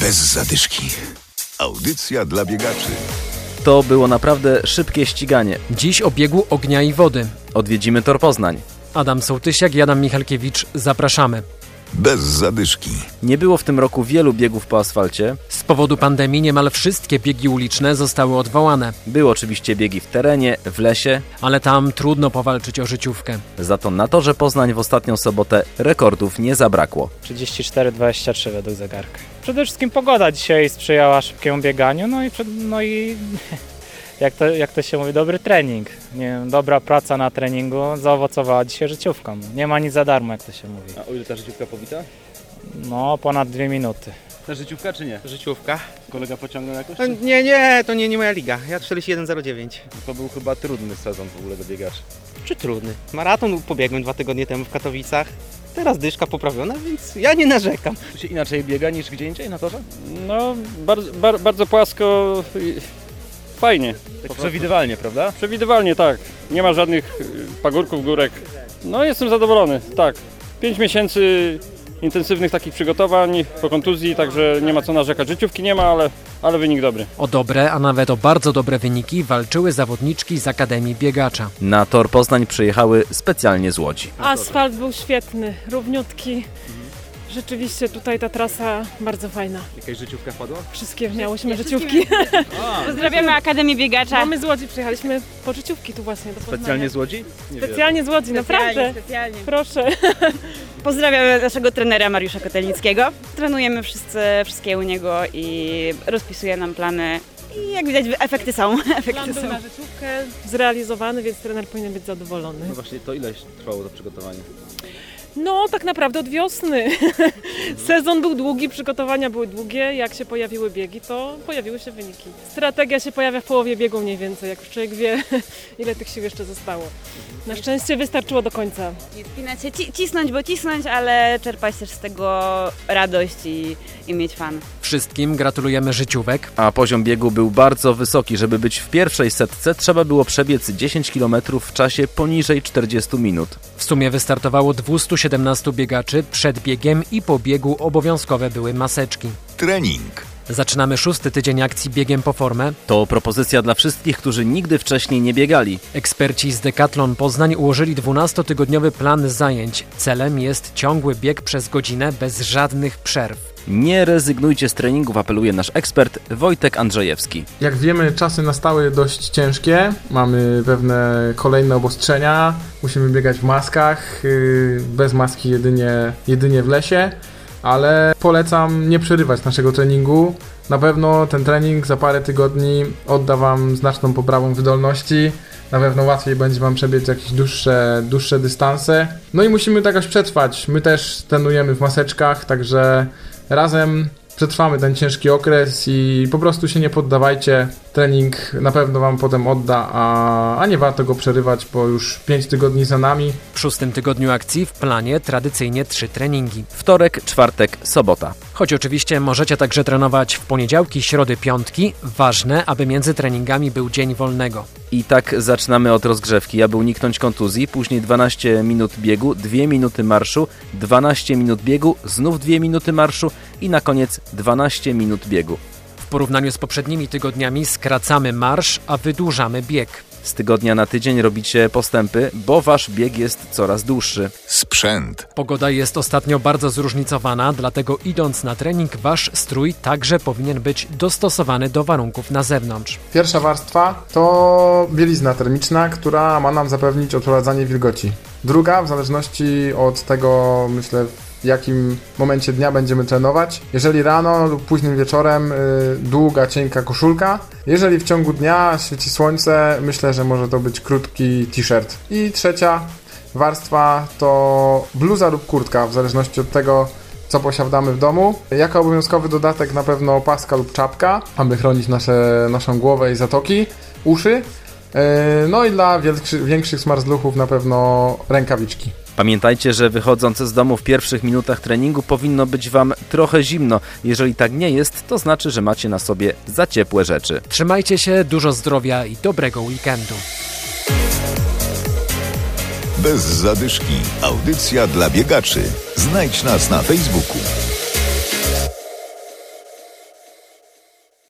Bez zadyszki. Audycja dla biegaczy. To było naprawdę szybkie ściganie. Dziś o biegu ognia i wody. Odwiedzimy Tor Poznań. Adam Sołtysiak i Adam Michalkiewicz, zapraszamy. Bez zadyszki. Nie było w tym roku wielu biegów po asfalcie. Z powodu pandemii niemal wszystkie biegi uliczne zostały odwołane, Były oczywiście biegi w terenie, w lesie. ale tam trudno powalczyć o życiówkę. Za to na torze Poznań w ostatnią sobotę rekordów nie zabrakło. 34-23 według zegarka. Przede wszystkim pogoda dzisiaj sprzyjała szybkiemu bieganiu, no i, przed, no i jak, to, jak to się mówi, dobry trening. Nie wiem, dobra praca na treningu zaowocowała dzisiaj życiówką. Nie ma nic za darmo, jak to się mówi. A o ile ta życiówka powita? No, ponad dwie minuty. Ta życiówka czy nie? Życiówka. Kolega pociągnął jakoś? No, nie, nie, to nie, nie moja liga. Ja 41,09. To był chyba trudny sezon w ogóle do biegaczy. Czy trudny? Maraton pobiegłem dwa tygodnie temu w Katowicach. Teraz dyszka poprawiona, więc ja nie narzekam. Tu się inaczej biega niż gdzie indziej na torze? No, bardzo, bar, bardzo płasko i fajnie. Tak przewidywalnie, prawda? Przewidywalnie, tak. Nie ma żadnych y, pagórków, górek. No, jestem zadowolony, tak. Pięć miesięcy intensywnych takich przygotowań po kontuzji, także nie ma co narzekać. Życiówki nie ma, ale, ale wynik dobry. O dobre, a nawet o bardzo dobre wyniki walczyły zawodniczki z Akademii Biegacza. Na tor Poznań przyjechały specjalnie z Łodzi. Asfalt był świetny, równiutki. Rzeczywiście tutaj ta trasa bardzo fajna. Jakaś życiówka wpadła? Wszystkie miałyśmy życiówki. Pozdrawiamy Akademię Biegacza. Mamy z Łodzi, przyjechaliśmy po życiówki tu właśnie do Poznania. Specjalnie z Łodzi? Nie Specjalnie z Łodzi, naprawdę. Specjalnie. Proszę. Pozdrawiamy naszego trenera Mariusza Kotelnickiego. Trenujemy wszyscy, wszystkie u niego i rozpisuje nam plany. I jak widać efekty są. Plan Efekty był są. na życiówkę zrealizowany, więc trener powinien być zadowolony. No właśnie, to ile trwało to przygotowanie? No, tak naprawdę od wiosny. Sezon był długi, przygotowania były długie. Jak się pojawiły biegi, to pojawiły się wyniki. Strategia się pojawia w połowie biegu mniej więcej, jak już człowiek wie, ile tych sił jeszcze zostało. Na szczęście wystarczyło do końca. Nie spinać się, ci- cisnąć, bo cisnąć, ale czerpać też z tego radość i, i mieć fan. Wszystkim gratulujemy życiówek. A poziom biegu był bardzo wysoki. Żeby być w pierwszej setce, trzeba było przebiec 10 km w czasie poniżej 40 minut. W sumie wystartowało 217 biegaczy. Przed biegiem i po biegu obowiązkowe były maseczki. Trening. Zaczynamy szósty tydzień akcji Biegiem po formę. To propozycja dla wszystkich, którzy nigdy wcześniej nie biegali. Eksperci z Decathlon Poznań ułożyli 12-tygodniowy plan zajęć. Celem jest ciągły bieg przez godzinę bez żadnych przerw. Nie rezygnujcie z treningów, apeluje nasz ekspert Wojtek Andrzejewski. Jak wiemy, czasy nastały dość ciężkie. Mamy pewne kolejne obostrzenia. Musimy biegać w maskach, yy, bez maski jedynie, jedynie w lesie. Ale polecam nie przerywać naszego treningu. Na pewno ten trening za parę tygodni odda Wam znaczną poprawą wydolności. Na pewno łatwiej będzie Wam przebiec jakieś dłuższe, dłuższe dystanse. No i musimy to jakoś przetrwać. My też trenujemy w maseczkach, także razem przetrwamy ten ciężki okres i po prostu się nie poddawajcie. Trening na pewno Wam potem odda, a, a nie warto go przerywać, bo już 5 tygodni za nami. W szóstym tygodniu akcji w planie tradycyjnie trzy treningi. Wtorek, czwartek, sobota. Choć oczywiście możecie także trenować w poniedziałki, środy, piątki, ważne, aby między treningami był dzień wolnego. I tak zaczynamy od rozgrzewki, aby uniknąć kontuzji. Później 12 minut biegu, 2 minuty marszu, 12 minut biegu, znów 2 minuty marszu i na koniec 12 minut biegu. W porównaniu z poprzednimi tygodniami skracamy marsz, a wydłużamy bieg. Z tygodnia na tydzień robicie postępy, bo wasz bieg jest coraz dłuższy. Sprzęt. Pogoda jest ostatnio bardzo zróżnicowana, dlatego idąc na trening, wasz strój także powinien być dostosowany do warunków na zewnątrz. Pierwsza warstwa to bielizna termiczna, która ma nam zapewnić odprowadzanie wilgoci. Druga, w zależności od tego, myślę, w jakim momencie dnia będziemy trenować. Jeżeli rano lub późnym wieczorem, y, długa, cienka koszulka. Jeżeli w ciągu dnia świeci słońce, myślę, że może to być krótki t-shirt. I trzecia warstwa to bluza lub kurtka, w zależności od tego, co posiadamy w domu. Jako obowiązkowy dodatek na pewno opaska lub czapka, aby chronić nasze, naszą głowę i zatoki, uszy. E, No i dla większy, większych smarzluchów na pewno rękawiczki. Pamiętajcie, że wychodząc z domu w pierwszych minutach treningu powinno być Wam trochę zimno. Jeżeli tak nie jest, to znaczy, że macie na sobie za ciepłe rzeczy. Trzymajcie się, dużo zdrowia i dobrego weekendu. Bez zadyszki. Audycja dla biegaczy. Znajdź nas na Facebooku.